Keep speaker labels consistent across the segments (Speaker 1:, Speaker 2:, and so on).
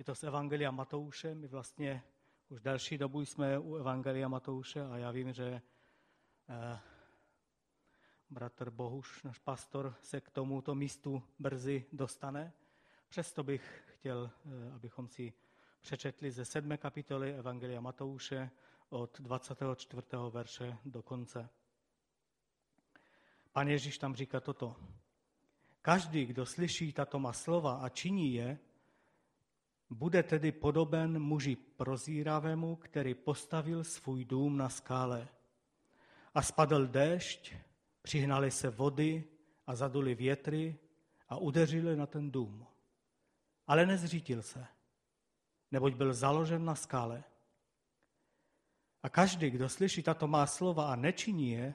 Speaker 1: Je to z Evangelia Matouše. My vlastně už další dobu jsme u Evangelia Matouše a já vím, že eh, bratr Bohuš, náš pastor, se k tomuto místu brzy dostane. Přesto bych chtěl, eh, abychom si přečetli ze sedmé kapitoly Evangelia Matouše od 24. verše do konce. Pan Ježíš tam říká toto. Každý, kdo slyší tato má slova a činí je, bude tedy podoben muži prozíravému, který postavil svůj dům na skále. A spadl déšť, přihnali se vody a zaduli větry a udeřili na ten dům. Ale nezřítil se, neboť byl založen na skále. A každý, kdo slyší tato má slova a nečiní je,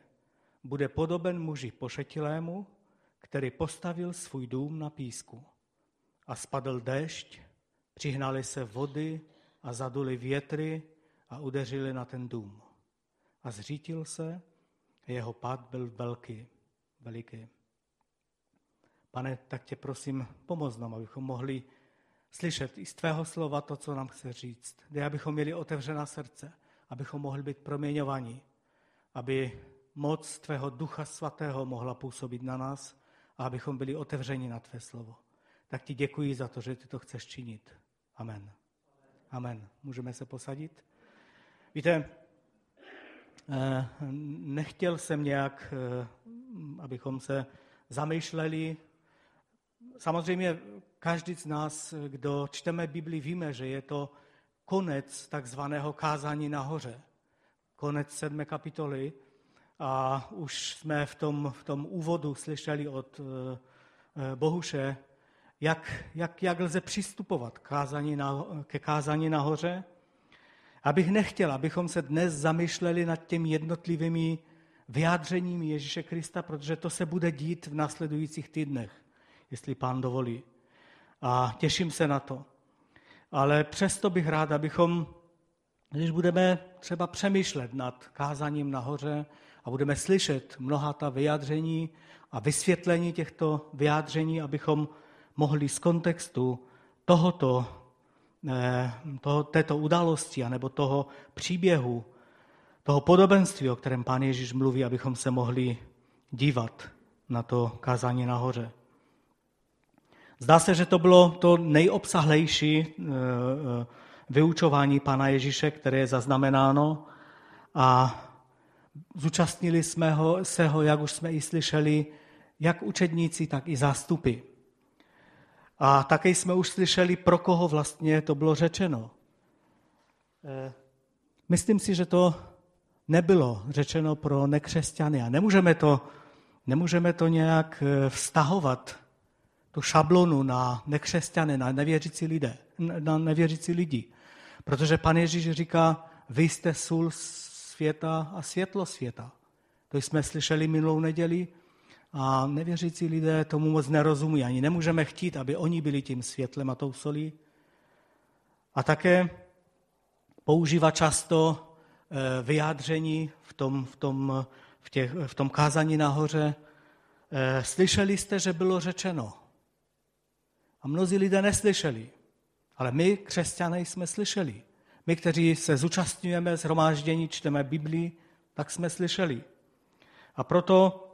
Speaker 1: bude podoben muži pošetilému, který postavil svůj dům na písku. A spadl déšť, přihnali se vody a zaduli větry a udeřili na ten dům. A zřítil se, a jeho pád byl velký, veliký. Pane, tak tě prosím, pomoz nám, abychom mohli slyšet i z tvého slova to, co nám chce říct. Dej, abychom měli otevřená srdce, abychom mohli být proměňovaní, aby moc tvého ducha svatého mohla působit na nás a abychom byli otevřeni na tvé slovo. Tak ti děkuji za to, že ty to chceš činit. Amen. Amen. Můžeme se posadit? Víte, eh, nechtěl jsem nějak, eh, abychom se zamýšleli. Samozřejmě každý z nás, kdo čteme Bibli, víme, že je to konec takzvaného kázání nahoře. Konec sedmé kapitoly. A už jsme v tom, v tom úvodu slyšeli od eh, Bohuše, jak, jak, jak lze přistupovat kázání na, ke kázání nahoře. Abych nechtěl, abychom se dnes zamýšleli nad těmi jednotlivými vyjádřeními Ježíše Krista, protože to se bude dít v následujících týdnech, jestli pán dovolí. A těším se na to. Ale přesto bych rád, abychom, když budeme třeba přemýšlet nad kázáním nahoře a budeme slyšet mnoha ta vyjádření a vysvětlení těchto vyjádření, abychom mohli z kontextu tohoto, eh, toho, této události anebo toho příběhu, toho podobenství, o kterém pán Ježíš mluví, abychom se mohli dívat na to kázání nahoře. Zdá se, že to bylo to nejobsahlejší eh, eh, vyučování Pana Ježíše, které je zaznamenáno a zúčastnili jsme ho, se ho, jak už jsme i slyšeli, jak učedníci, tak i zástupy. A také jsme už slyšeli, pro koho vlastně to bylo řečeno. Eh, myslím si, že to nebylo řečeno pro nekřesťany a nemůžeme to, nemůžeme to nějak vztahovat tu šablonu na nekřesťany, na nevěřící, lidé, na nevěřící lidi. Protože pan Ježíš říká, vy jste sůl světa a světlo světa. To jsme slyšeli minulou neděli a nevěřící lidé tomu moc nerozumí. Ani nemůžeme chtít, aby oni byli tím světlem a tou solí. A také používá často eh, vyjádření v tom, v tom, v těch, v tom kázání nahoře. Eh, slyšeli jste, že bylo řečeno. A mnozí lidé neslyšeli. Ale my, křesťané, jsme slyšeli. My, kteří se zúčastňujeme zhromáždění, čteme Biblii, tak jsme slyšeli. A proto,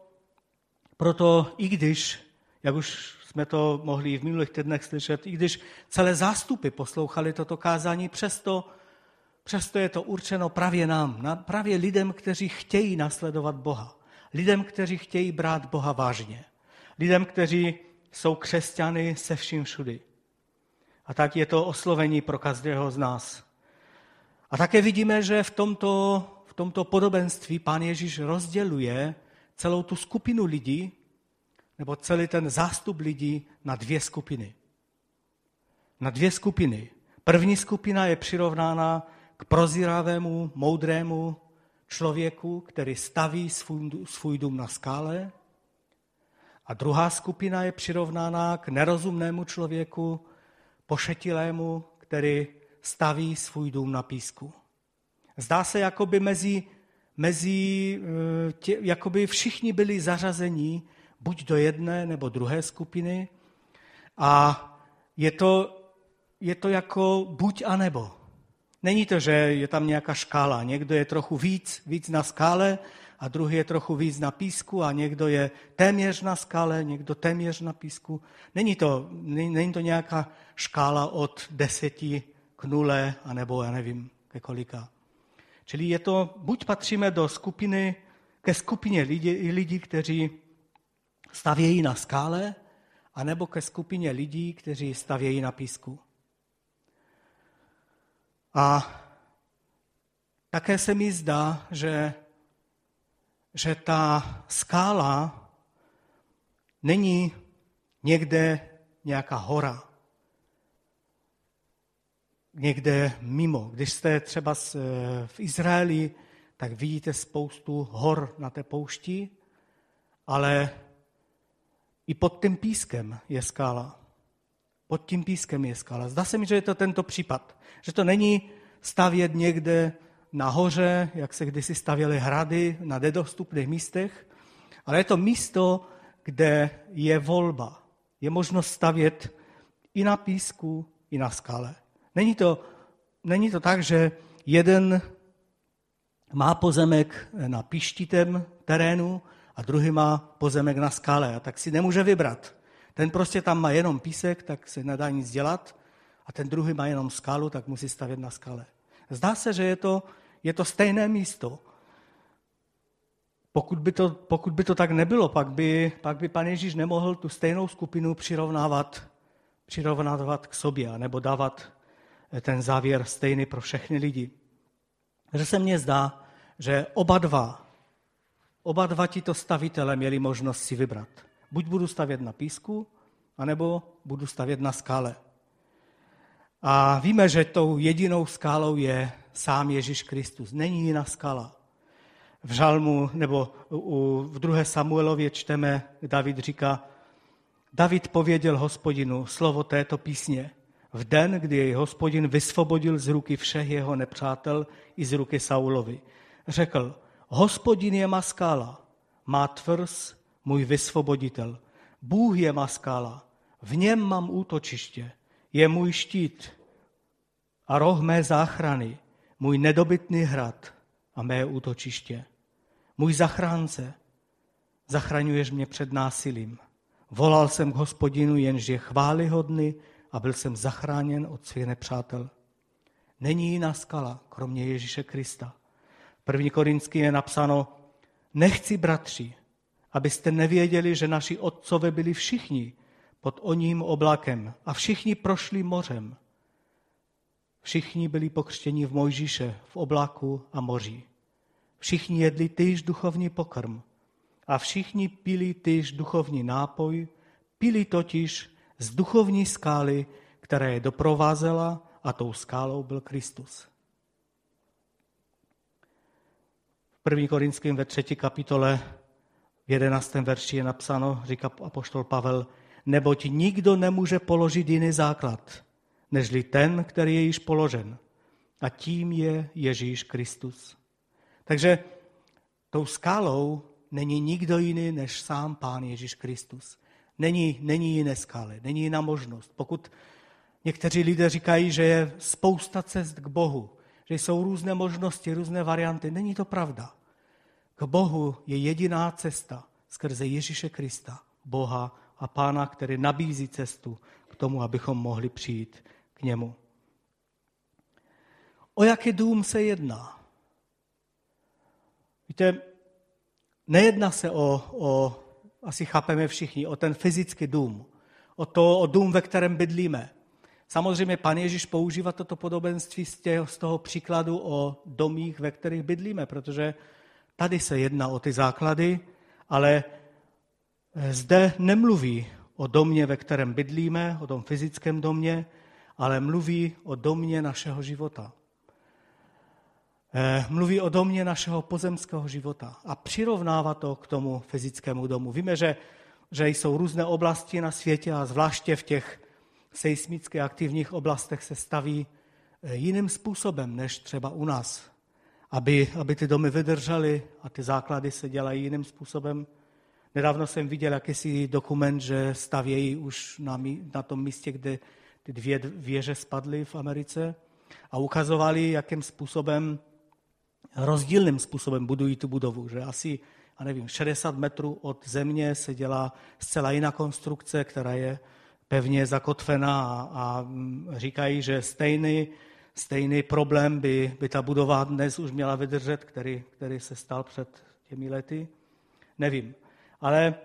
Speaker 1: proto i když, jak už jsme to mohli v minulých týdnech slyšet, i když celé zástupy poslouchali toto kázání, přesto, přesto je to určeno právě nám, právě lidem, kteří chtějí nasledovat Boha. Lidem, kteří chtějí brát Boha vážně. Lidem, kteří jsou křesťany se vším všudy. A tak je to oslovení pro každého z nás. A také vidíme, že v tomto, v tomto podobenství pán Ježíš rozděluje celou tu skupinu lidí, nebo celý ten zástup lidí na dvě skupiny. Na dvě skupiny. První skupina je přirovnána k prozíravému, moudrému člověku, který staví svůj, dům na skále a druhá skupina je přirovnána k nerozumnému člověku, pošetilému, který staví svůj dům na písku. Zdá se, jakoby mezi, mezi eh, tě, jakoby všichni byli zařazení buď do jedné nebo druhé skupiny a je to je to jako buď a nebo. Není to, že je tam nějaká škála. Někdo je trochu víc, víc na skále a druhý je trochu víc na písku a někdo je téměř na skále, někdo téměř na písku. Není to, není to nějaká škála od deseti k nule, anebo já nevím, ke kolika. Čili je to, buď patříme do skupiny, ke skupině lidí, lidí kteří stavějí na skále, anebo ke skupině lidí, kteří stavějí na písku. A také se mi zdá, že, že ta skála není někde nějaká hora, někde mimo. Když jste třeba v Izraeli, tak vidíte spoustu hor na té poušti, ale i pod tím pískem je skála. Pod tím pískem je skála. Zdá se mi, že je to tento případ. Že to není stavět někde nahoře, jak se kdysi stavěly hrady na nedostupných místech, ale je to místo, kde je volba. Je možnost stavět i na písku, i na skale. Není to, není to tak, že jeden má pozemek na píštitém terénu a druhý má pozemek na skále a tak si nemůže vybrat. Ten prostě tam má jenom písek, tak se nedá nic dělat a ten druhý má jenom skálu, tak musí stavět na skale. Zdá se, že je to, je to stejné místo. Pokud by, to, pokud by to tak nebylo, pak by, pak by pan Ježíš nemohl tu stejnou skupinu přirovnávat, přirovnávat k sobě, nebo dávat ten závěr stejný pro všechny lidi. Že se mně zdá, že oba dva, oba dva tito stavitele měli možnost si vybrat. Buď budu stavět na písku, anebo budu stavět na skále. A víme, že tou jedinou skálou je sám Ježíš Kristus. Není jiná skala. V žalmu nebo v druhé Samuelově čteme, David říká, David pověděl hospodinu slovo této písně v den, kdy jej hospodin vysvobodil z ruky všech jeho nepřátel i z ruky Saulovi. Řekl, hospodin je má skála, má tvrz, můj vysvoboditel. Bůh je má skála, v něm mám útočiště, je můj štít a roh mé záchrany, můj nedobytný hrad a mé útočiště. Můj zachránce, zachraňuješ mě před násilím. Volal jsem k hospodinu, jenž je chválihodný a byl jsem zachráněn od svých nepřátel. Není jiná skala, kromě Ježíše Krista. V první Korinský je napsáno, nechci, bratři, abyste nevěděli, že naši otcové byli všichni pod oním oblakem a všichni prošli mořem. Všichni byli pokřtěni v Mojžíše, v oblaku a moři. Všichni jedli týž duchovní pokrm a všichni pili týž duchovní nápoj, pili totiž z duchovní skály, která je doprovázela a tou skálou byl Kristus. V 1. Korinském ve třetí kapitole v jedenáctém verši je napsáno, říká apoštol Pavel, neboť nikdo nemůže položit jiný základ, nežli ten, který je již položen. A tím je Ježíš Kristus. Takže tou skálou není nikdo jiný než sám Pán Ježíš Kristus. Není, není jiné skály, není jiná možnost. Pokud někteří lidé říkají, že je spousta cest k Bohu, že jsou různé možnosti, různé varianty, není to pravda. K Bohu je jediná cesta skrze Ježíše Krista, Boha a Pána, který nabízí cestu k tomu, abychom mohli přijít k němu. O jaký dům se jedná? Víte, nejedná se o, o asi chápeme všichni, o ten fyzický dům, o, to, o dům, ve kterém bydlíme. Samozřejmě pan Ježíš používá toto podobenství z, těch, z toho příkladu o domích, ve kterých bydlíme, protože tady se jedná o ty základy, ale eh, zde nemluví o domě, ve kterém bydlíme, o tom fyzickém domě, ale mluví o domě našeho života. Eh, mluví o domě našeho pozemského života a přirovnává to k tomu fyzickému domu. Víme, že, že jsou různé oblasti na světě a zvláště v těch seismicky aktivních oblastech se staví eh, jiným způsobem než třeba u nás. Aby, aby ty domy vydržely a ty základy se dělají jiným způsobem. Nedávno jsem viděl jakýsi dokument, že stavějí už na, na tom místě, kde ty dvě věže spadly v Americe a ukazovali, jakým způsobem, rozdílným způsobem budují tu budovu. Že asi, a nevím, 60 metrů od země se dělá zcela jiná konstrukce, která je pevně zakotvená a, a říkají, že stejný, stejný problém by, by ta budova dnes už měla vydržet, který, který se stal před těmi lety. Nevím. Ale,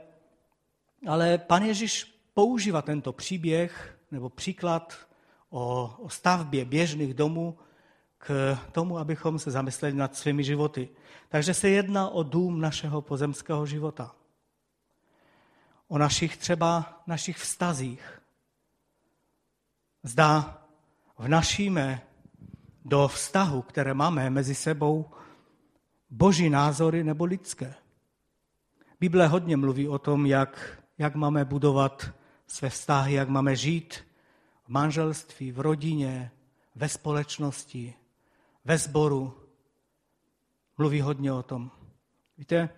Speaker 1: ale pan Ježíš používá tento příběh nebo příklad o, o stavbě běžných domů k tomu, abychom se zamysleli nad svými životy. Takže se jedná o dům našeho pozemského života. O našich třeba našich vztazích. Zda vnašíme do vztahu, které máme mezi sebou, boží názory nebo lidské. Bible hodně mluví o tom, jak, jak máme budovat své vztahy, jak máme žít v manželství, v rodině, ve společnosti, ve sboru. Mluví hodně o tom. Víte,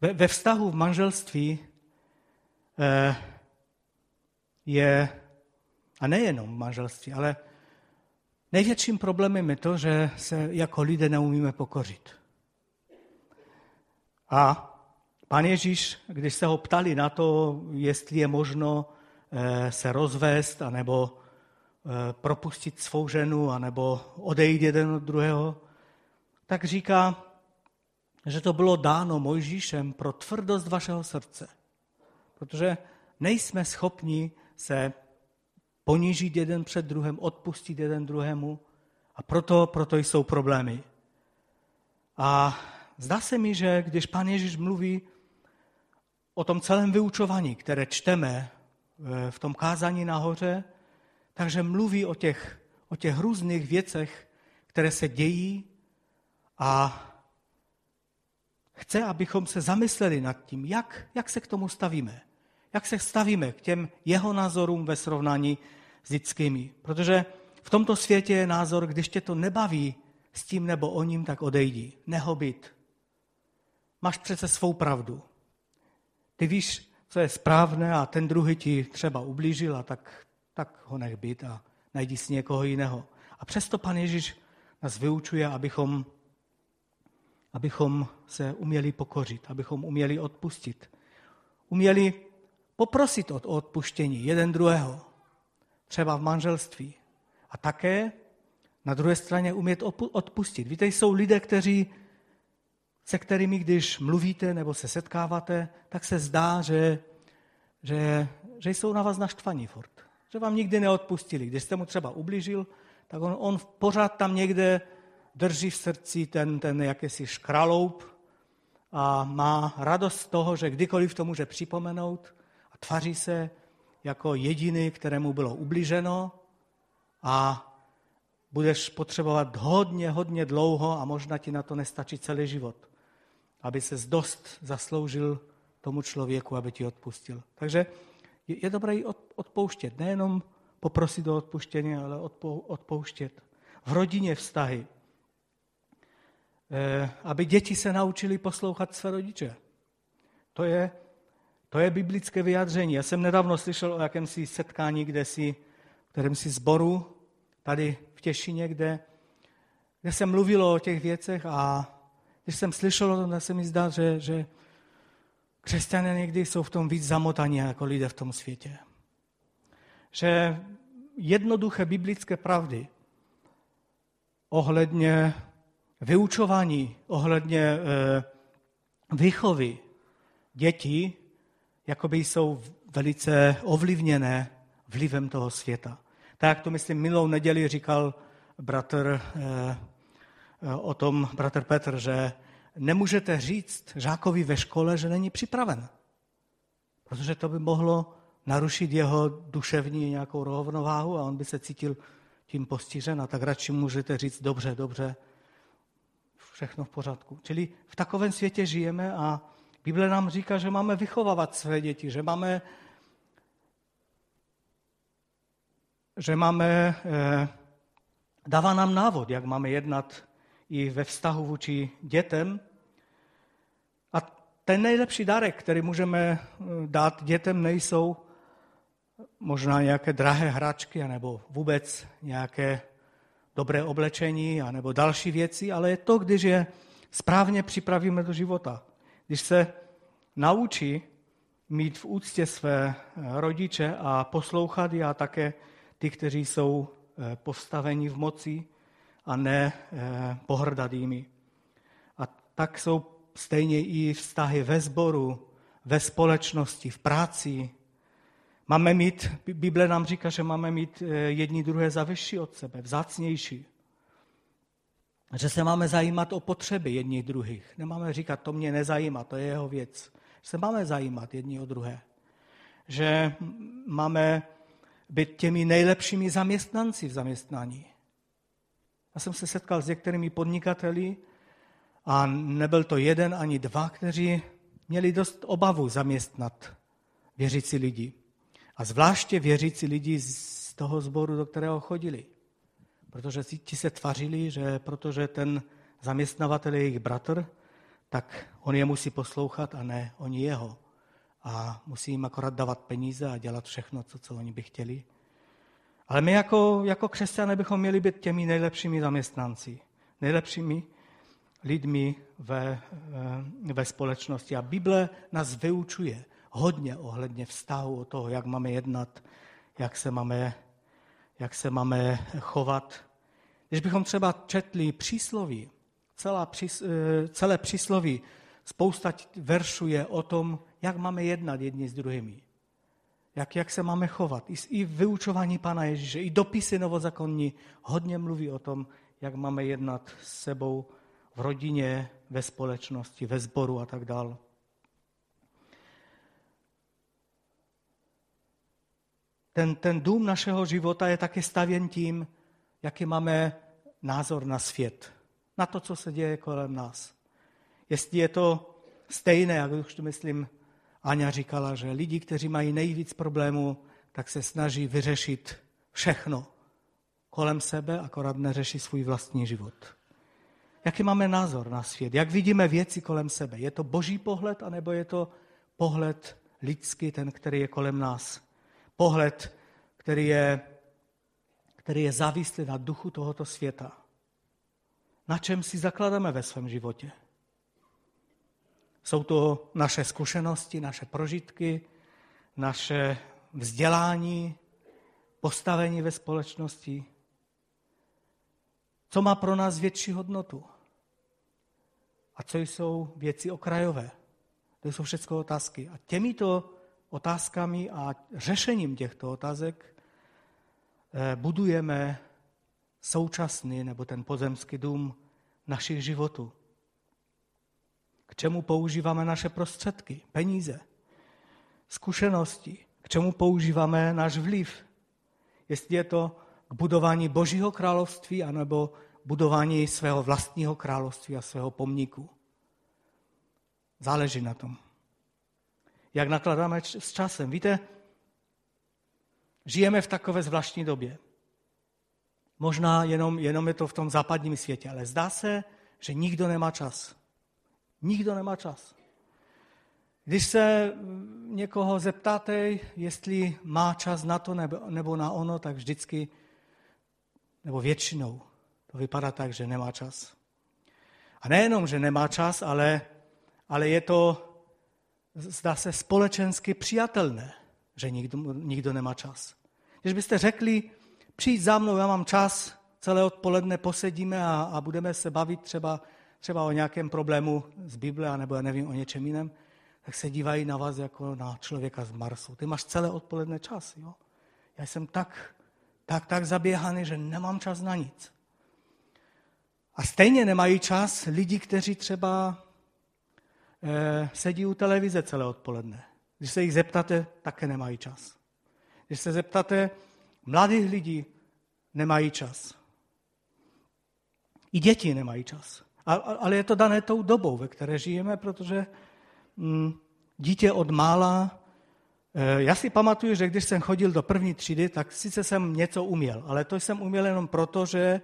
Speaker 1: ve, ve vztahu v manželství eh, je, a nejenom v manželství, ale největším problémem je to, že se jako lidé neumíme pokořit. A Pan Ježíš, když se ho ptali na to, jestli je možno eh, se rozvést, anebo propustit svou ženu, anebo odejít jeden od druhého, tak říká, že to bylo dáno Mojžíšem pro tvrdost vašeho srdce. Protože nejsme schopni se ponížit jeden před druhým, odpustit jeden druhému a proto, proto jsou problémy. A zdá se mi, že když pan Ježíš mluví o tom celém vyučování, které čteme eh, v tom kázání nahoře, takže mluví o těch, o těch různých věcech, které se dějí a chce, abychom se zamysleli nad tím, jak, jak se k tomu stavíme. Jak se stavíme k těm jeho názorům ve srovnání s lidskými. Protože v tomto světě je názor, když tě to nebaví s tím nebo o ním, tak odejdi. Nehobit. Máš přece svou pravdu. Ty víš, co je správné a ten druhý ti třeba ublížil a tak, tak ho nech být a najdi si někoho jiného. A přesto pan Ježíš nás vyučuje, abychom, abychom se uměli pokořit, abychom uměli odpustit. Uměli poprosit o odpuštění jeden druhého, třeba v manželství. A také na druhé straně umět odpustit. Víte, jsou lidé, kteří se kterými, když mluvíte nebo se setkáváte, tak se zdá, že, že, že jsou na vás naštvaní furt. Že vám nikdy neodpustili. Když jste mu třeba ublížil, tak on, on pořád tam někde drží v srdci ten, ten jakýsi škraloup a má radost z toho, že kdykoliv to může připomenout a tvaří se jako jediný, kterému bylo ublíženo a budeš potřebovat hodně, hodně dlouho a možná ti na to nestačí celý život aby se dost zasloužil tomu člověku, aby ti odpustil. Takže je dobré ji odpouštět, nejenom poprosit o odpuštění, ale odpouštět. V rodině vztahy. Eh, aby děti se naučili poslouchat své rodiče. To je, to je biblické vyjádření. Já jsem nedávno slyšel o jakémsi setkání, kde si, kterém si zboru, tady v Těšině, kde, kde se mluvilo o těch věcech a když jsem slyšel o tom, tak se mi zdá, že, že křesťané někdy jsou v tom víc zamotaní jako lidé v tom světě. Že jednoduché biblické pravdy ohledně vyučování, ohledně e, výchovy dětí, jakoby jsou velice ovlivněné vlivem toho světa. Tak jak to, myslím, minulou neděli říkal bratr e, Eh, o tom bratr Petr, že nemůžete říct žákovi ve škole, že není připraven. Protože to by mohlo narušit jeho duševní nějakou rovnováhu a on by se cítil tím postižen a tak radši můžete říct dobře, dobře, všechno v pořádku. Čili v takovém světě žijeme a Bible nám říká, že máme vychovávat své děti, že máme, že máme, eh, dává nám návod, jak máme jednat i ve vztahu vůči dětem. A ten nejlepší dárek, který můžeme eh, dát dětem, nejsou možná nějaké drahé hračky, nebo vůbec nějaké dobré oblečení, nebo další věci, ale je to, když je správně připravíme do života. Když se naučí mít v úctě své rodiče a poslouchat je a také ty, kteří jsou eh, postaveni v moci a ne eh, pohrdat jimi. A tak jsou stejně i vztahy ve sboru, ve společnosti, v práci. Máme mít, Bible nám říká, že máme mít eh, jedni druhé za vyšší od sebe, vzácnější. Že se máme zajímat o potřeby jedních druhých. Nemáme říkat, to mě nezajímá, to je jeho věc. Že se máme zajímat jedni o druhé. Že máme být těmi nejlepšími zaměstnanci v zaměstnání. Já jsem se setkal s některými podnikateli a nebyl to jeden ani dva, kteří měli dost obavu zaměstnat věřící lidi. A zvláště věřící lidi z toho sboru, do kterého chodili. Protože ti se tvařili, že protože ten zaměstnavatel je jejich bratr, tak on je musí poslouchat a ne oni jeho. A musí jim akorát dávat peníze a dělat všechno, co, co oni by chtěli. Ale my jako, jako křesťané bychom měli být těmi nejlepšími zaměstnanci, nejlepšími lidmi ve, eh, ve společnosti. A Bible nás vyučuje hodně ohledně vztahu o toho, jak máme jednat, jak se máme, jak se máme chovat. Když bychom třeba četli přísloví, celá, eh, celé přísloví, spousta veršů je o tom, jak máme jednat jedni s druhými. Jak, jak se máme chovat. I, I vyučování Pana Ježíše, i dopisy novozakonní hodně mluví o tom, jak máme jednat s sebou v rodině, ve společnosti, ve sboru a tak dále. Ten, ten dům našeho života je také stavěn tím, jaký máme názor na svět, na to, co se děje kolem nás. Jestli je to stejné, jak už to myslím, Aňa říkala, že lidi, kteří mají nejvíc problémů, tak se snaží vyřešit všechno kolem sebe, akorát neřeší svůj vlastní život. Jaký máme názor na svět? Jak vidíme věci kolem sebe? Je to boží pohled, anebo je to pohled lidský, ten, který je kolem nás? Pohled, který je, který je závislý na duchu tohoto světa. Na čem si zakladáme ve svém životě? Jsou to naše zkušenosti, naše prožitky, naše vzdělání, postavení ve společnosti. Co má pro nás větší hodnotu? A co jsou věci okrajové? To jsou všechno otázky. A těmito otázkami a řešením těchto otázek eh, budujeme současný nebo ten pozemský dům našich životů. K čemu používáme naše prostředky, peníze, zkušenosti, k čemu používáme náš vliv. Jestli je to k budování Božího království anebo budování svého vlastního království a svého pomníku. Záleží na tom. Jak nakladáme s časem. Víte, žijeme v takové zvláštní době. Možná jenom, jenom je to v tom západním světě, ale zdá se, že nikdo nemá čas. Nikdo nemá čas. Když se někoho zeptáte, jestli má čas na to nebo, na ono, tak vždycky, nebo většinou, to vypadá tak, že nemá čas. A nejenom, že nemá čas, ale, ale je to, zdá se, společensky přijatelné, že nikdo, nikdo nemá čas. Když byste řekli, přijď za mnou, já mám čas, celé odpoledne posedíme a, a budeme se bavit třeba třeba o nějakém problému z Bible, nebo já nevím, o něčem jiném, tak se dívají na vás jako na člověka z Marsu. Ty máš celé odpoledne čas. Jo? Já jsem tak, tak, tak zaběhaný, že nemám čas na nic. A stejně nemají čas lidi, kteří třeba eh, sedí u televize celé odpoledne. Když se jich zeptáte, také nemají čas. Když se zeptáte mladých lidí, nemají čas. I děti nemají čas. Ale je to dané tou dobou, ve které žijeme, protože mm, dítě od mála, eh, já si pamatuju, že když jsem chodil do první třídy, tak sice jsem něco uměl, ale to jsem uměl jenom proto, že,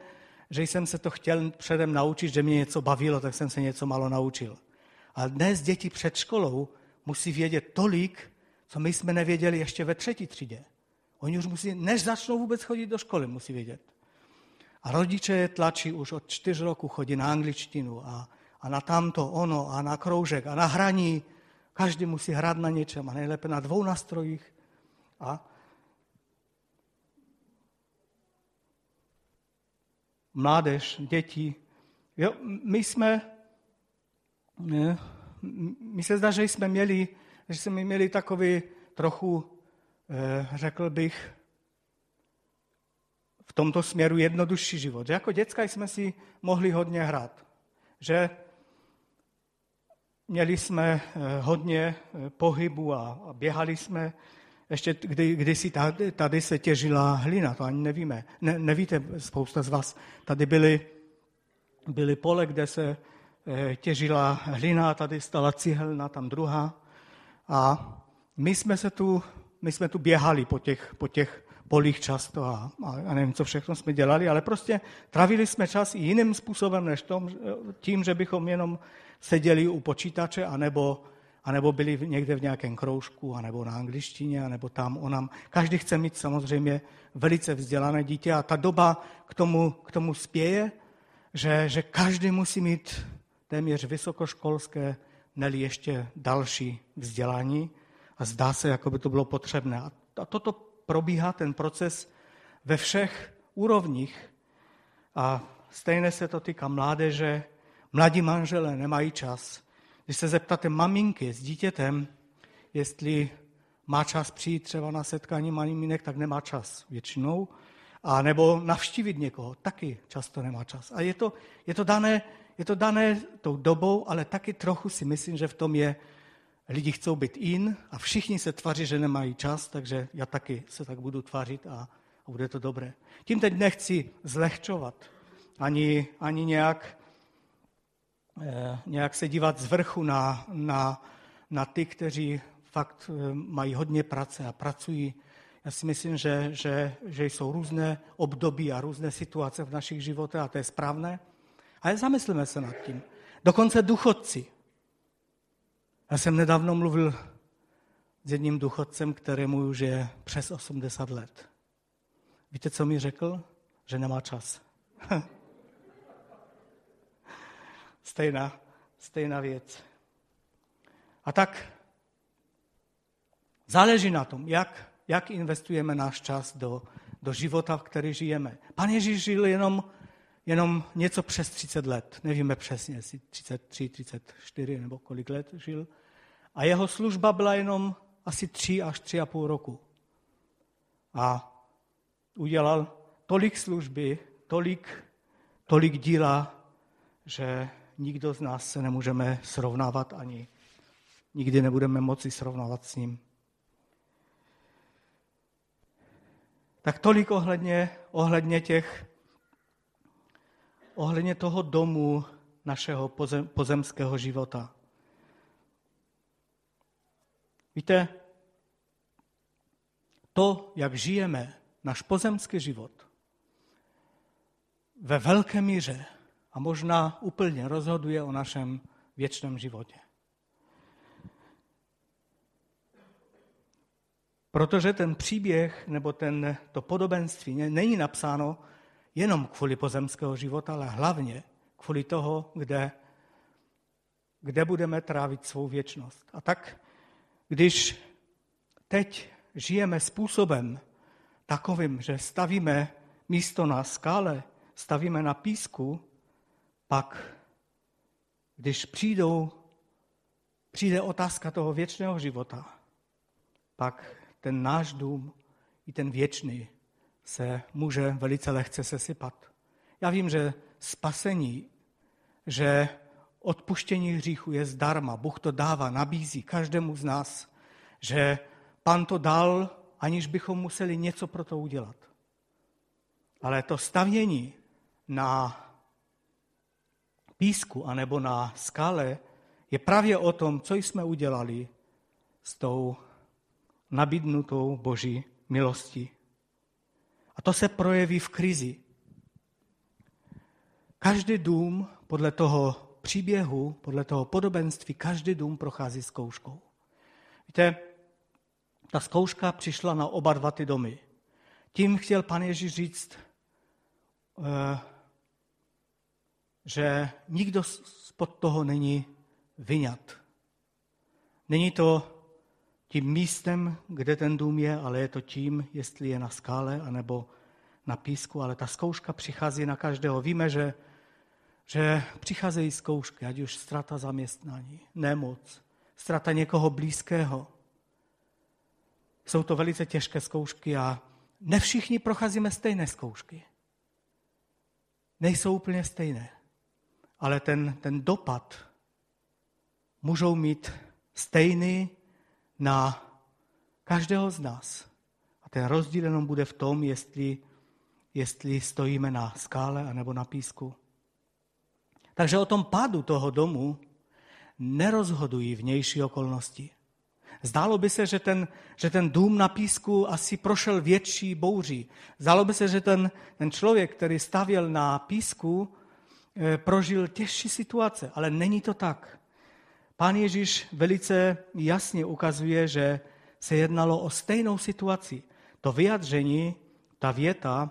Speaker 1: že jsem se to chtěl předem naučit, že mě něco bavilo, tak jsem se něco malo naučil. A dnes děti před školou musí vědět tolik, co my jsme nevěděli ještě ve třetí třídě. Oni už musí, než začnou vůbec chodit do školy, musí vědět. A rodiče je tlačí už od čtyř roku chodí na angličtinu a, a na tamto, ono a na kroužek a na hraní. Každý musí hrát na něčem a nejlépe na dvou nástrojích. A mládež, děti. Jo, my jsme, my se zdá, že jsme měli, že jsme měli takový trochu, eh, řekl bych, v tomto směru jednodušší život. Že jako děcka jsme si mohli hodně hrát. Že měli jsme eh, hodně eh, pohybu a, běhali jsme. Ještě kdy, kdysi tady, tady se těžila hlina, to ani nevíme. Ne, nevíte, spousta z vás. Tady byly, byly pole, kde se eh, těžila hlina, tady stala cihelna, tam druhá. A my jsme se tu, my jsme tu běhali po těch, po těch polích často a, a nevím, co všechno jsme dělali, ale prostě travili jsme čas i jiným způsobem než tom, tím, že bychom jenom seděli u počítače anebo, anebo byli někde v nějakém kroužku, anebo na angličtině, anebo tam, onam. Každý chce mít samozřejmě velice vzdělané dítě a ta doba k tomu, k tomu spěje, že, že každý musí mít téměř vysokoškolské, neli ještě další vzdělání a zdá se, jako by to bylo potřebné. A toto probíhá ten proces ve všech úrovních. A stejně se to týká mládeže. Mladí manželé nemají čas. Když se zeptáte maminky s dítětem, jestli má čas přijít třeba na setkání maminek, tak nemá čas většinou. A nebo navštívit někoho, taky často nemá čas. A je to, je to, dané, je to dané tou dobou, ale taky trochu si myslím, že v tom je lidi chcou být in a všichni se tváří, že nemají čas, takže já taky se tak budu tvářit a, a bude to dobré. Tím teď nechci zlehčovat, ani, ani nějak, eh, nějak se dívat z vrchu na, na, na ty, kteří fakt eh, mají hodně práce a pracují. Já si myslím, že, že, že jsou různé období a různé situace v našich životech a to je správné. Ale zamyslíme se nad tím. Dokonce duchodci, já jsem nedávno mluvil s jedním důchodcem, kterému už je přes 80 let. Víte, co mi řekl? Že nemá čas. stejná, stejná věc. A tak záleží na tom, jak, jak investujeme náš čas do, do života, v který žijeme. Pan Ježíš žil jenom, jenom něco přes 30 let. Nevíme přesně, jestli 33, 34 nebo kolik let žil. A jeho služba byla jenom asi tři až tři a půl roku. A udělal tolik služby, tolik, tolik díla, že nikdo z nás se nemůžeme srovnávat ani nikdy nebudeme moci srovnávat s ním. Tak tolik ohledně, ohledně těch, ohledně toho domu našeho pozem, pozemského života. Víte, to, jak žijeme, náš pozemský život, ve velké míře a možná úplně rozhoduje o našem věčném životě. Protože ten příběh nebo ten, to podobenství není napsáno jenom kvůli pozemského života, ale hlavně kvůli toho, kde, kde budeme trávit svou věčnost. A tak když teď žijeme způsobem takovým, že stavíme místo na skále, stavíme na písku, pak když přijdou, přijde otázka toho věčného života, pak ten náš dům i ten věčný se může velice lehce sesypat. Já vím, že spasení, že odpuštění hříchu je zdarma. Bůh to dává, nabízí každému z nás, že Pan to dal, aniž bychom museli něco pro to udělat. Ale to stavění na písku anebo na skale je právě o tom, co jsme udělali s tou nabídnutou boží milostí. A to se projeví v krizi. Každý dům podle toho příběhu, podle toho podobenství, každý dům prochází zkouškou. Víte, ta zkouška přišla na oba dva ty domy. Tím chtěl pan Ježíš říct, eh, že nikdo spod toho není vyňat. Není to tím místem, kde ten dům je, ale je to tím, jestli je na skále anebo na písku, ale ta zkouška přichází na každého. Víme, že, že přicházejí zkoušky, ať už strata zaměstnání, nemoc, strata někoho blízkého. Jsou to velice těžké zkoušky a ne všichni procházíme stejné zkoušky. Nejsou úplně stejné, ale ten, ten dopad můžou mít stejný na každého z nás. A ten rozdíl jenom bude v tom, jestli, jestli stojíme na skále anebo na písku. Takže o tom pádu toho domu nerozhodují vnější okolnosti. Zdálo by se, že ten, že ten dům na písku asi prošel větší bouří. Zdálo by se, že ten, ten člověk, který stavěl na písku, eh, prožil těžší situace, ale není to tak. Pán Ježíš velice jasně ukazuje, že se jednalo o stejnou situaci. To vyjadření, ta věta,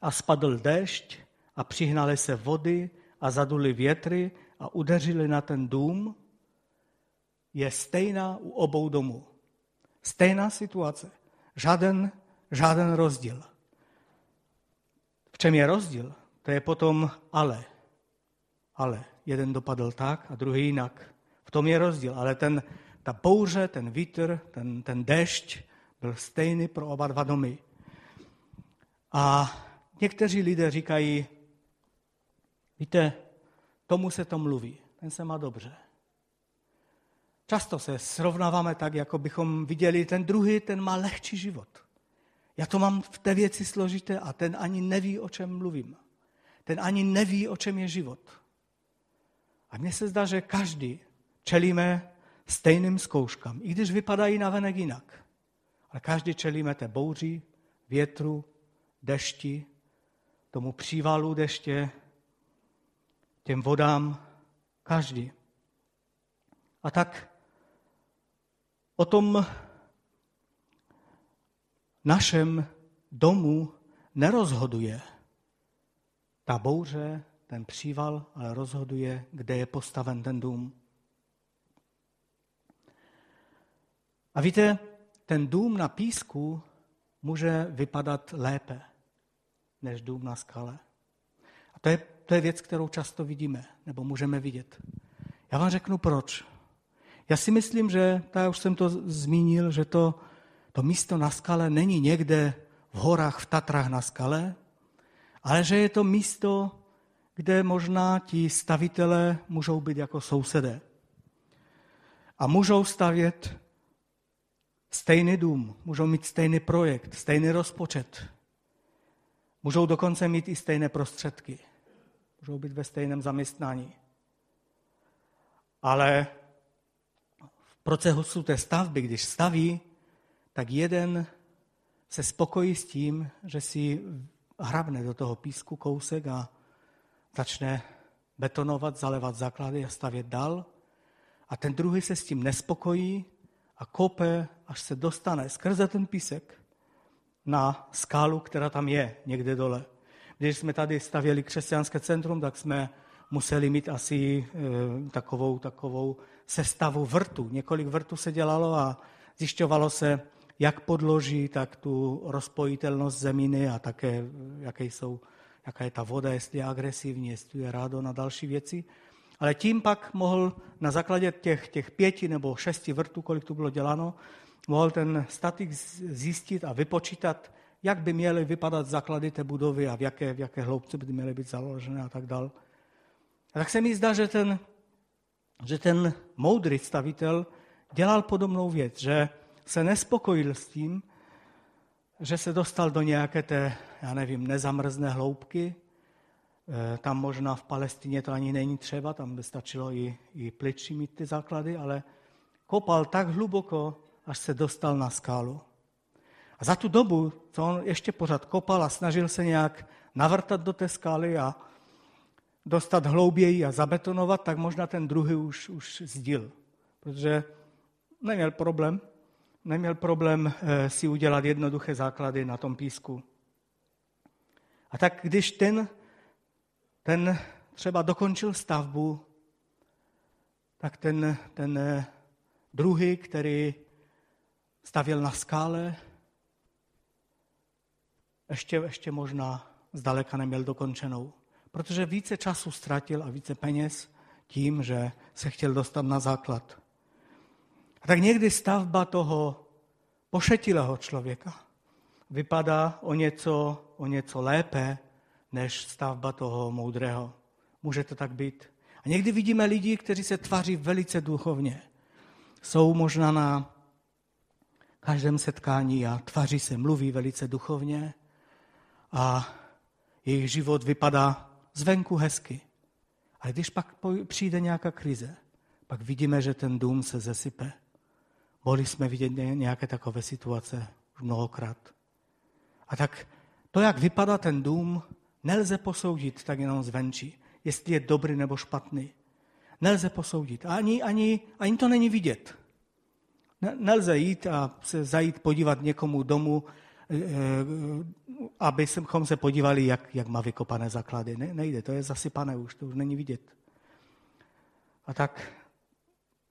Speaker 1: a spadl déšť a přihnali se vody a zaduli větry a udeřili na ten dům, je stejná u obou domů. Stejná situace. Žáden, žáden rozdíl. V čem je rozdíl? To je potom ale. Ale. Jeden dopadl tak a druhý jinak. Tom je rozdíl. Ale ten, ta bouře, ten vítr, ten, ten dešť byl stejný pro oba dva domy. A někteří lidé říkají, víte, tomu se to mluví, ten se má dobře. Často se srovnáváme tak, jako bychom viděli, ten druhý, ten má lehčí život. Já to mám v té věci složité a ten ani neví, o čem mluvím. Ten ani neví, o čem je život. A mně se zdá, že každý čelíme stejným zkouškám, i když vypadají na venek jinak. Ale každý čelíme té bouři, větru, dešti, tomu přívalu deště, těm vodám, každý. A tak o tom našem domu nerozhoduje ta bouře, ten příval, ale rozhoduje, kde je postaven ten dům. A víte, ten dům na písku může vypadat lépe než dům na skale. A to je, to je věc, kterou často vidíme, nebo můžeme vidět. Já vám řeknu proč. Já si myslím, že, tak už jsem to zmínil, že to, to místo na skale není někde v horách, v Tatrách na skale, ale že je to místo, kde možná ti stavitelé můžou být jako sousedé. A můžou stavět stejný dům, můžou mít stejný projekt, stejný rozpočet. Můžou dokonce mít i stejné prostředky. Můžou být ve stejném zaměstnání. Ale procesu té stavby, když staví, tak jeden se spokojí s tím, že si hrabne do toho písku kousek a začne betonovat, zalevat základy a stavět dál. A ten druhý se s tím nespokojí a kope, až se dostane skrze ten písek na skálu, která tam je někde dole. Když jsme tady stavěli křesťanské centrum, tak jsme museli mít asi e, takovou, takovou sestavu vrtu. Několik vrtů se dělalo a zjišťovalo se, jak podloží, tak tu rozpojitelnost zeminy a také, jaké jsou, jaká je ta voda, jestli je agresivní, jestli je rádo na další věci. Ale tím pak mohl na základě těch, těch pěti nebo šesti vrtů, kolik tu bylo děláno, mohl ten statik zjistit a vypočítat, jak by měly vypadat základy té budovy a v jaké, v jaké hloubce by měly být založené a tak dále. A tak se mi zdá, že ten, že ten moudrý stavitel dělal podobnou věc, že se nespokojil s tím, že se dostal do nějaké té, já nevím, nezamrzné hloubky. E, tam možná v Palestině to ani není třeba, tam by stačilo i, i pličí mít ty základy, ale kopal tak hluboko, až se dostal na skálu. A za tu dobu, co on ještě pořád kopal a snažil se nějak navrtat do té skály a dostat hlouběji a zabetonovat, tak možná ten druhý už, už zdil. Protože neměl problém neměl problém eh, si udělat jednoduché základy na tom písku. A tak když ten, ten třeba dokončil stavbu, tak ten, ten eh, druhý, který stavěl na skále, ještě, ještě možná zdaleka neměl dokončenou, protože více času ztratil a více peněz tím, že se chtěl dostat na základ. A tak někdy stavba toho pošetilého člověka vypadá o něco, o něco lépe než stavba toho moudrého. Může to tak být. A někdy vidíme lidi, kteří se tváří velice duchovně. Jsou možná na každém setkání a tváří se, mluví velice duchovně a jejich život vypadá zvenku hezky. Ale když pak přijde nějaká krize, pak vidíme, že ten dům se zesype. Mohli jsme vidět nějaké takové situace mnohokrát. A tak to, jak vypadá ten dům, nelze posoudit tak jenom zvenčí, jestli je dobrý nebo špatný. Nelze posoudit. Ani, ani, ani to není vidět. Nelze jít a se zajít podívat někomu domů, eh, eh, abychom se podívali, jak, jak má vykopané základy. Ne, nejde, to je zasypané už, to už není vidět. A tak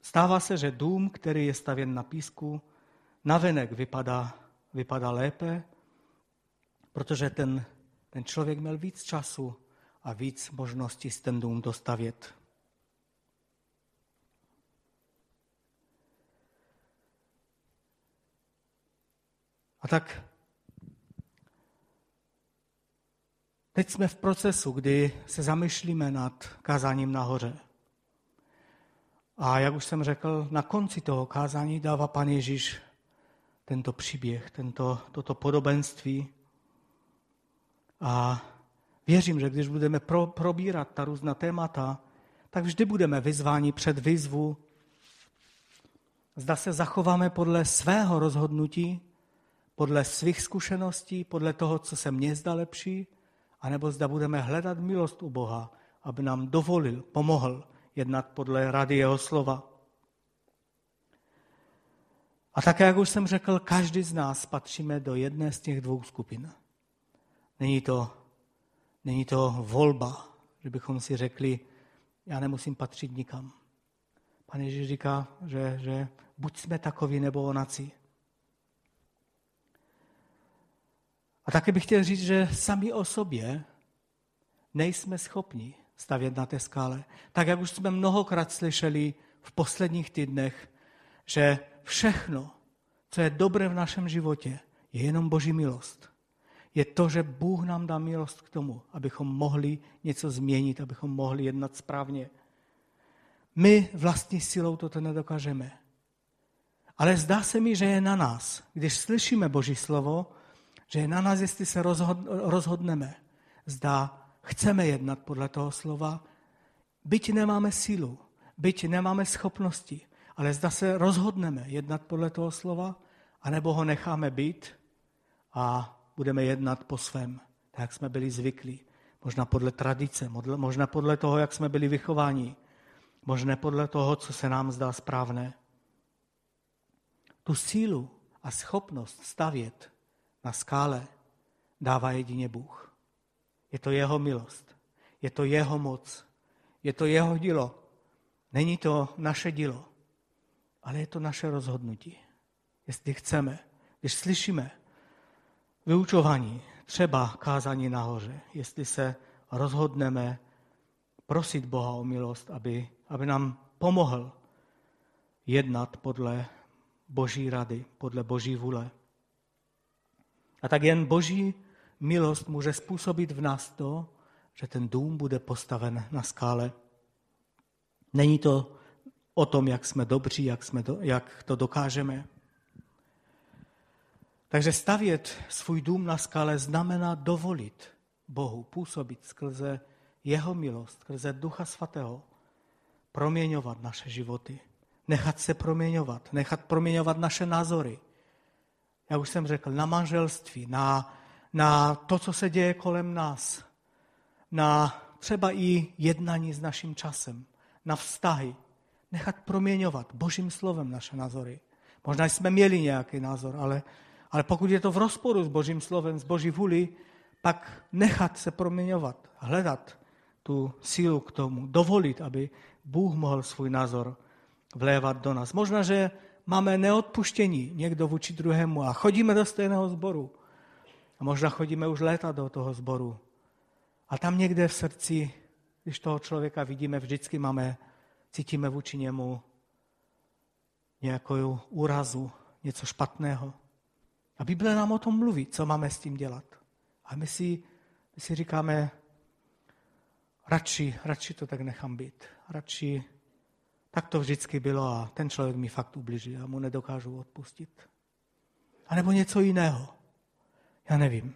Speaker 1: stává se, že dům, který je stavěn na písku, navenek vypadá, vypadá lépe, protože ten, ten člověk měl víc času a víc možností s ten dům dostavět. A tak teď jsme v procesu, kdy se zamýšlíme nad kázáním nahoře. A jak už jsem řekl, na konci toho kázání dává pan Ježíš tento příběh, tento, toto podobenství. A věřím, že když budeme pro, probírat ta různá témata, tak vždy budeme vyzváni před výzvu. Zda se zachováme podle svého rozhodnutí, podle svých zkušeností, podle toho, co se mně zdá lepší, anebo zda budeme hledat milost u Boha, aby nám dovolil, pomohl jednat podle rady jeho slova. A také, jak už jsem řekl, každý z nás patříme do jedné z těch dvou skupin. Není to, není to volba, že bychom si řekli, já nemusím patřit nikam. Pane Ježíš říká, že, že buď jsme takoví nebo onací. A také bych chtěl říct, že sami o sobě nejsme schopni stavět na té skále. Tak, jak už jsme mnohokrát slyšeli v posledních týdnech, že všechno, co je dobré v našem životě, je jenom Boží milost. Je to, že Bůh nám dá milost k tomu, abychom mohli něco změnit, abychom mohli jednat správně. My vlastní silou toto nedokážeme. Ale zdá se mi, že je na nás, když slyšíme Boží slovo, že je na nás, jestli se rozhodneme. Zdá, chceme jednat podle toho slova, byť nemáme sílu, byť nemáme schopnosti, ale zda se rozhodneme jednat podle toho slova, anebo ho necháme být a budeme jednat po svém, tak jak jsme byli zvyklí. Možná podle tradice, možná podle toho, jak jsme byli vychováni, možná podle toho, co se nám zdá správné. Tu sílu a schopnost stavět na skále dává jedině Bůh. Je to jeho milost, je to jeho moc, je to jeho dílo. Není to naše dílo, ale je to naše rozhodnutí. Jestli chceme, když slyšíme vyučování, třeba kázání nahoře, jestli se rozhodneme prosit Boha o milost, aby, aby nám pomohl jednat podle Boží rady, podle Boží vůle. A tak jen Boží milost může způsobit v nás to, že ten dům bude postaven na skále. Není to o tom, jak jsme dobří, jak, jsme do, jak to dokážeme. Takže stavět svůj dům na skále znamená dovolit Bohu působit skrze jeho milost, skrze Ducha Svatého, proměňovat naše životy, nechat se proměňovat, nechat proměňovat naše názory, jak už jsem řekl, na manželství, na, na to, co se děje kolem nás, na třeba i jednání s naším časem, na vztahy, nechat proměňovat Božím slovem naše názory. Možná jsme měli nějaký názor, ale, ale pokud je to v rozporu s Božím slovem, s Boží vůli, pak nechat se proměňovat, hledat tu sílu k tomu, dovolit, aby Bůh mohl svůj názor vlévat do nás. Možná, že máme neodpuštění někdo vůči druhému a chodíme do stejného sboru. A možná chodíme už léta do toho sboru. A tam někde v srdci, když toho člověka vidíme, vždycky máme, cítíme vůči němu nějakou úrazu, něco špatného. A Bible nám o tom mluví, co máme s tím dělat. A my si, my si říkáme, radši, radši to tak nechám být. Radši tak to vždycky bylo a ten člověk mi fakt ubližil a mu nedokážu odpustit. A nebo něco jiného. Já nevím.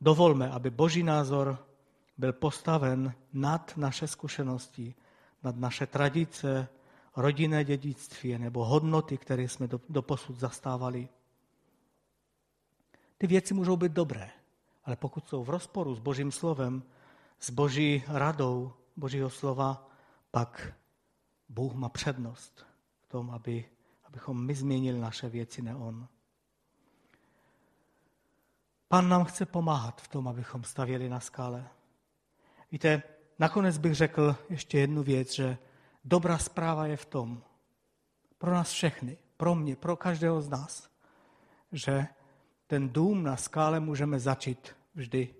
Speaker 1: Dovolme, aby boží názor byl postaven nad naše zkušenosti, nad naše tradice, rodinné dědictví nebo hodnoty, které jsme do, do posud zastávali. Ty věci můžou být dobré, ale pokud jsou v rozporu s Božím slovem, s Boží radou Božího slova, pak Bůh má přednost v tom, aby, abychom my změnili naše věci, ne On. Pan nám chce pomáhat v tom, abychom stavěli na skále. Víte, nakonec bych řekl ještě jednu věc, že dobrá zpráva je v tom, pro nás všechny, pro mě, pro každého z nás, že ten dům na skále můžeme začít vždy.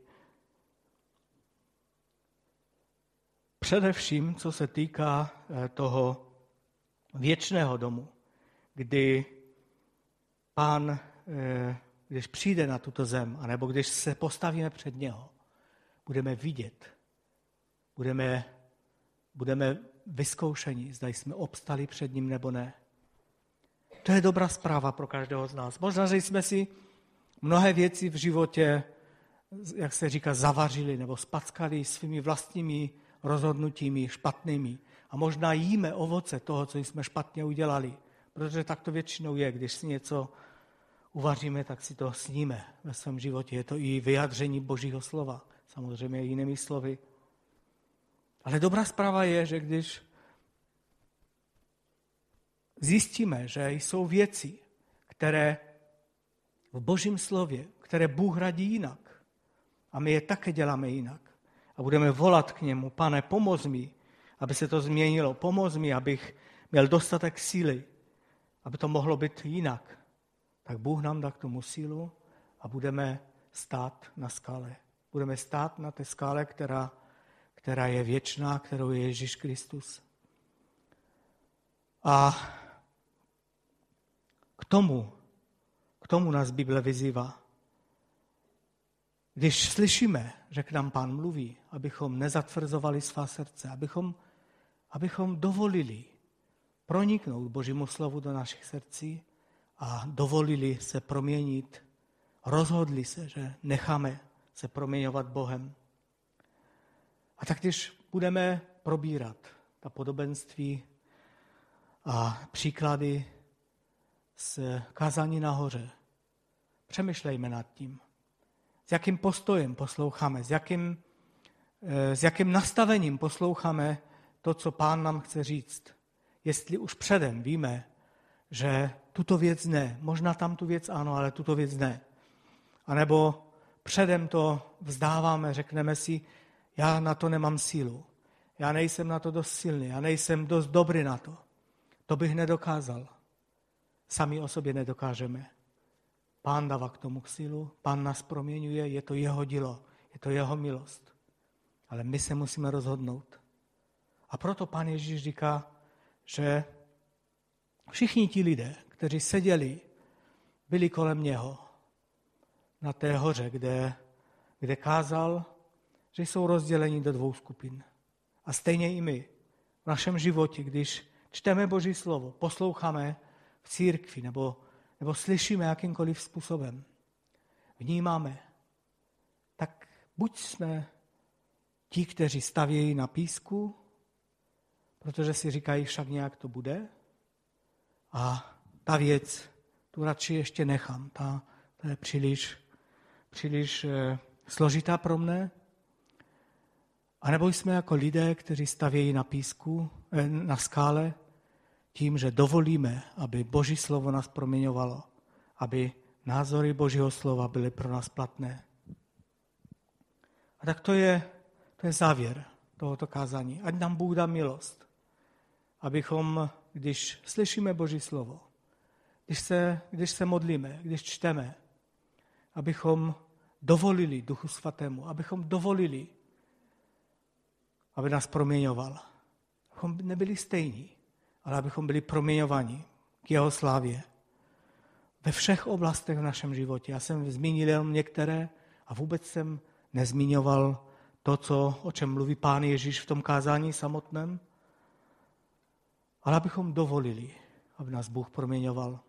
Speaker 1: Především, co se týká eh, toho věčného domu, kdy pán, eh, když přijde na tuto zem, anebo když se postavíme před něho, budeme vidět, budeme, budeme vyzkoušení, zda jsme obstali před ním nebo ne. To je dobrá zpráva pro každého z nás. Možná, že jsme si mnohé věci v životě, jak se říká, zavařili nebo spackali svými vlastními rozhodnutími špatnými. A možná jíme ovoce toho, co jsme špatně udělali. Protože tak to většinou je, když si něco uvaříme, tak si to sníme ve svém životě. Je to i vyjádření Božího slova, samozřejmě jinými slovy. Ale dobrá zpráva je, že když zjistíme, že jsou věci, které v Božím slově, které Bůh radí jinak, a my je také děláme jinak, a budeme volat k němu, pane, pomoz mi, aby se to změnilo, pomoz mi, abych měl dostatek síly, aby to mohlo být jinak, tak Bůh nám dá k tomu sílu a budeme stát na skále. Budeme stát na té skále, která která je věčná, kterou je Ježíš Kristus. A k tomu, k tomu nás Bible vyzývá. Když slyšíme, že k nám Pán mluví, abychom nezatvrzovali svá srdce, abychom, abychom dovolili proniknout Božímu slovu do našich srdcí a dovolili se proměnit, rozhodli se, že necháme se proměňovat Bohem. A tak když budeme probírat ta podobenství a příklady z kázání nahoře, přemýšlejme nad tím, s jakým postojem posloucháme, s jakým, eh, s jakým nastavením posloucháme to, co pán nám chce říct. Jestli už předem víme, že tuto věc ne, možná tam tu věc ano, ale tuto věc ne. A nebo předem to vzdáváme, řekneme si, já na to nemám sílu. Já nejsem na to dost silný, já nejsem dost dobrý na to. To bych nedokázal. Sami o sobě nedokážeme. Pán dává k tomu sílu, pán nás proměňuje, je to jeho dílo, je to jeho milost. Ale my se musíme rozhodnout. A proto pán Ježíš říká, že všichni ti lidé, kteří seděli, byli kolem něho na té hoře, kde, kde kázal, že jsou rozděleni do dvou skupin. A stejně i my v našem životě, když čteme Boží slovo, posloucháme v církvi nebo, nebo slyšíme jakýmkoliv způsobem, vnímáme, tak buď jsme ti, kteří stavějí na písku, protože si říkají, však nějak to bude, a ta věc, tu radši ještě nechám, ta, ta je příliš, příliš eh, složitá pro mne, a nebo jsme jako lidé, kteří stavějí na písku, eh, na skále, tím, že dovolíme, aby Boží slovo nás proměňovalo, aby názory Božího slova byly pro nás platné. A tak to je, to je závěr tohoto kázání. Ať nám Bůh dá milost, abychom, když slyšíme Boží slovo, když se, když se modlíme, když čteme, abychom dovolili Duchu Svatému, abychom dovolili, aby nás proměňoval. Abychom nebyli stejní, ale abychom byli proměňovaní k jeho slávě. Ve všech oblastech v našem životě. Já jsem zmínil jenom některé a vůbec jsem nezmiňoval to, co, o čem mluví pán Ježíš v tom kázání samotném, ale abychom dovolili, aby nás Bůh proměňoval